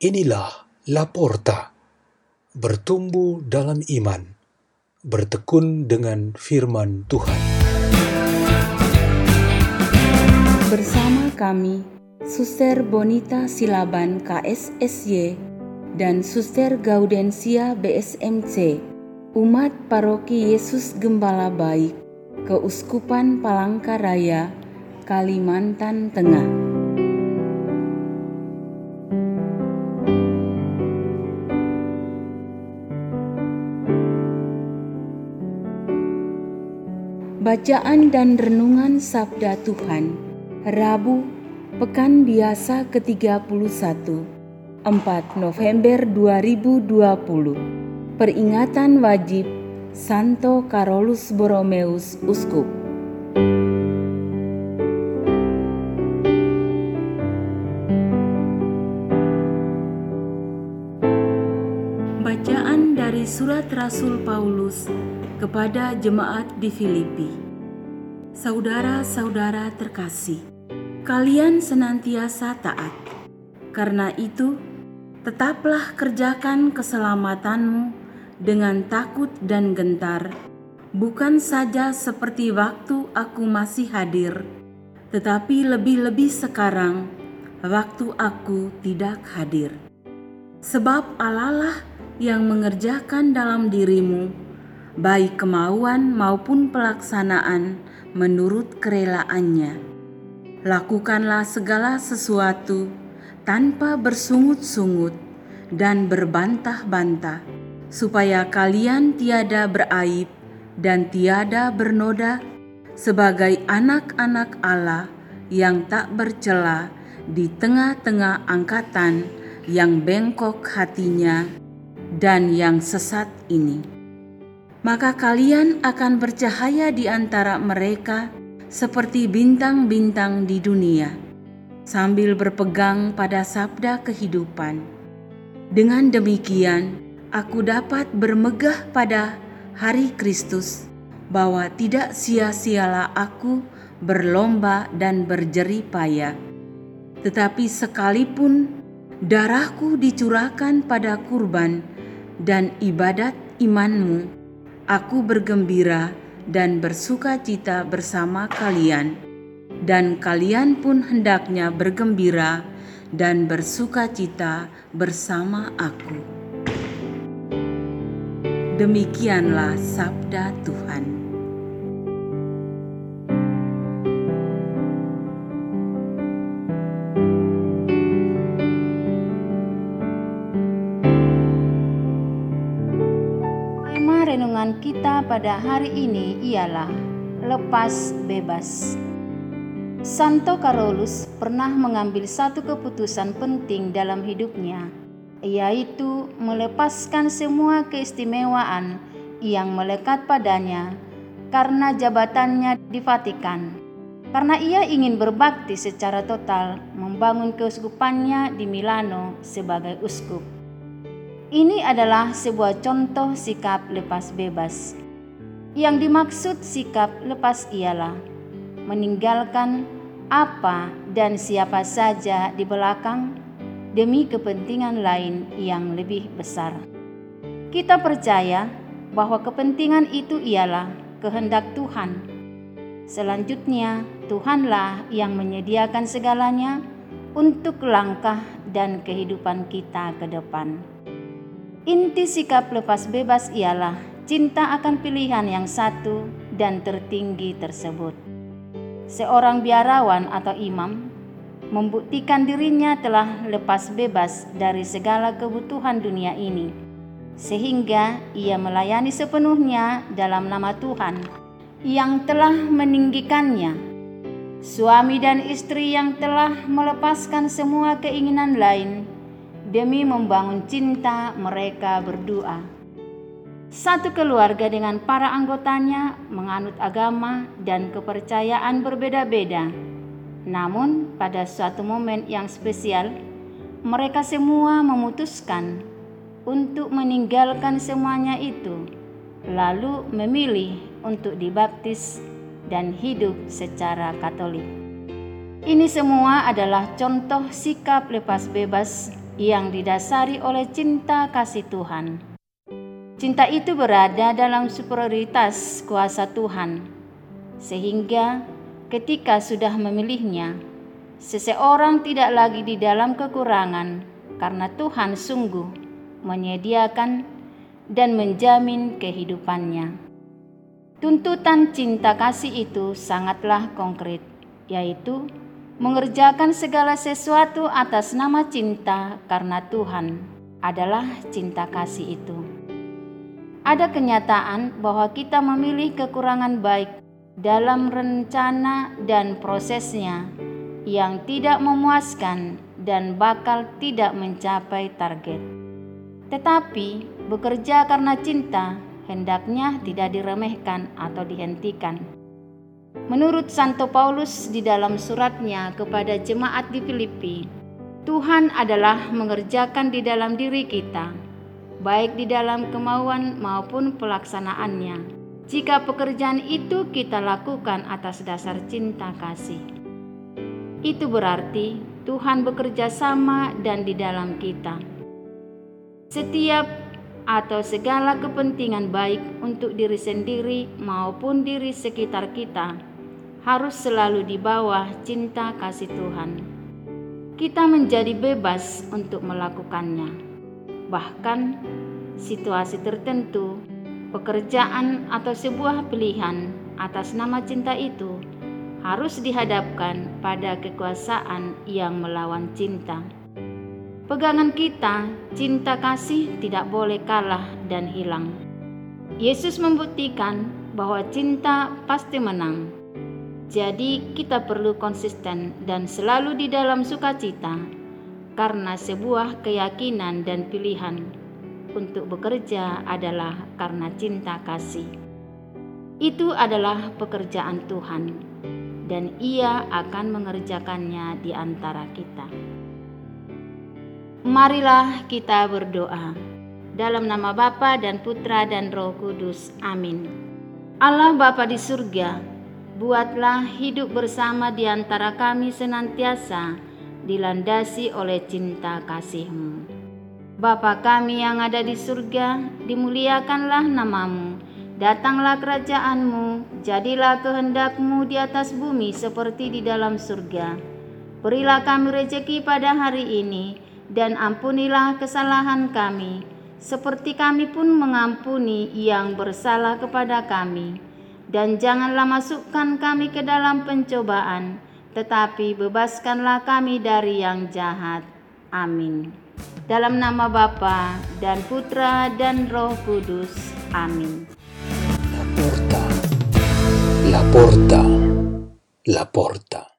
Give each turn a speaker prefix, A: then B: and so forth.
A: Inilah Laporta, bertumbuh dalam iman, bertekun dengan firman Tuhan.
B: Bersama kami, Suster Bonita Silaban KSSY dan Suster Gaudensia BSMC, umat paroki Yesus Gembala Baik, Keuskupan Palangkaraya, Kalimantan Tengah. Bacaan dan Renungan Sabda Tuhan. Rabu, Pekan Biasa ke-31 4 November 2020 Peringatan Wajib Santo Carolus Borromeus Uskup dari Surat Rasul Paulus kepada jemaat di Filipi. Saudara-saudara terkasih, kalian senantiasa taat. Karena itu, tetaplah kerjakan keselamatanmu dengan takut dan gentar, bukan saja seperti waktu aku masih hadir, tetapi lebih-lebih sekarang waktu aku tidak hadir. Sebab Allah yang mengerjakan dalam dirimu baik kemauan maupun pelaksanaan menurut kerelaannya. Lakukanlah segala sesuatu tanpa bersungut-sungut dan berbantah-bantah, supaya kalian tiada beraib dan tiada bernoda sebagai anak-anak Allah yang tak bercela di tengah-tengah angkatan yang bengkok hatinya dan yang sesat ini maka kalian akan bercahaya di antara mereka seperti bintang-bintang di dunia, sambil berpegang pada sabda kehidupan. Dengan demikian, aku dapat bermegah pada hari Kristus, bahwa tidak sia-sialah aku berlomba dan berjerih payah. Tetapi sekalipun darahku dicurahkan pada kurban dan ibadat imanmu, aku bergembira dan bersuka cita bersama kalian, dan kalian pun hendaknya bergembira dan bersuka cita bersama aku. Demikianlah sabda Tuhan.
C: Pada hari ini ialah lepas bebas. Santo Carolus pernah mengambil satu keputusan penting dalam hidupnya, yaitu melepaskan semua keistimewaan yang melekat padanya karena jabatannya di Vatikan. Karena ia ingin berbakti secara total membangun keuskupannya di Milano sebagai uskup. Ini adalah sebuah contoh sikap lepas bebas. Yang dimaksud sikap lepas ialah meninggalkan apa dan siapa saja di belakang demi kepentingan lain yang lebih besar. Kita percaya bahwa kepentingan itu ialah kehendak Tuhan. Selanjutnya, Tuhanlah yang menyediakan segalanya untuk langkah dan kehidupan kita ke depan. Inti sikap lepas bebas ialah cinta akan pilihan yang satu dan tertinggi tersebut. Seorang biarawan atau imam membuktikan dirinya telah lepas bebas dari segala kebutuhan dunia ini, sehingga ia melayani sepenuhnya dalam nama Tuhan yang telah meninggikannya. Suami dan istri yang telah melepaskan semua keinginan lain demi membangun cinta mereka berdua. Satu keluarga dengan para anggotanya menganut agama dan kepercayaan berbeda-beda. Namun, pada suatu momen yang spesial, mereka semua memutuskan untuk meninggalkan semuanya itu, lalu memilih untuk dibaptis dan hidup secara Katolik. Ini semua adalah contoh sikap lepas bebas yang didasari oleh cinta kasih Tuhan. Cinta itu berada dalam superioritas kuasa Tuhan, sehingga ketika sudah memilihnya, seseorang tidak lagi di dalam kekurangan karena Tuhan sungguh menyediakan dan menjamin kehidupannya. Tuntutan cinta kasih itu sangatlah konkret, yaitu mengerjakan segala sesuatu atas nama cinta karena Tuhan adalah cinta kasih itu. Ada kenyataan bahwa kita memilih kekurangan baik dalam rencana dan prosesnya yang tidak memuaskan dan bakal tidak mencapai target. Tetapi bekerja karena cinta hendaknya tidak diremehkan atau dihentikan Menurut Santo Paulus di dalam suratnya kepada jemaat di Filipi, Tuhan adalah mengerjakan di dalam diri kita, baik di dalam kemauan maupun pelaksanaannya. Jika pekerjaan itu kita lakukan atas dasar cinta kasih, itu berarti Tuhan bekerja sama dan di dalam kita. Setiap atau segala kepentingan baik untuk diri sendiri maupun diri sekitar kita harus selalu di bawah cinta kasih Tuhan. Kita menjadi bebas untuk melakukannya. Bahkan situasi tertentu, pekerjaan atau sebuah pilihan atas nama cinta itu harus dihadapkan pada kekuasaan yang melawan cinta. Pegangan kita, cinta kasih tidak boleh kalah dan hilang. Yesus membuktikan bahwa cinta pasti menang. Jadi, kita perlu konsisten dan selalu di dalam sukacita, karena sebuah keyakinan dan pilihan untuk bekerja adalah karena cinta kasih. Itu adalah pekerjaan Tuhan, dan Ia akan mengerjakannya di antara kita. Marilah kita berdoa. Dalam nama Bapa dan Putra dan Roh Kudus. Amin. Allah Bapa di surga, buatlah hidup bersama di antara kami senantiasa dilandasi oleh cinta kasih-Mu. Bapa kami yang ada di surga, dimuliakanlah namamu. Datanglah kerajaanmu, jadilah kehendakmu di atas bumi seperti di dalam surga. Berilah kami rejeki pada hari ini, dan ampunilah kesalahan kami, seperti kami pun mengampuni yang bersalah kepada kami. Dan janganlah masukkan kami ke dalam pencobaan, tetapi bebaskanlah kami dari yang jahat. Amin. Dalam nama Bapa dan Putra dan Roh Kudus. Amin.
A: La porta, la porta, la porta.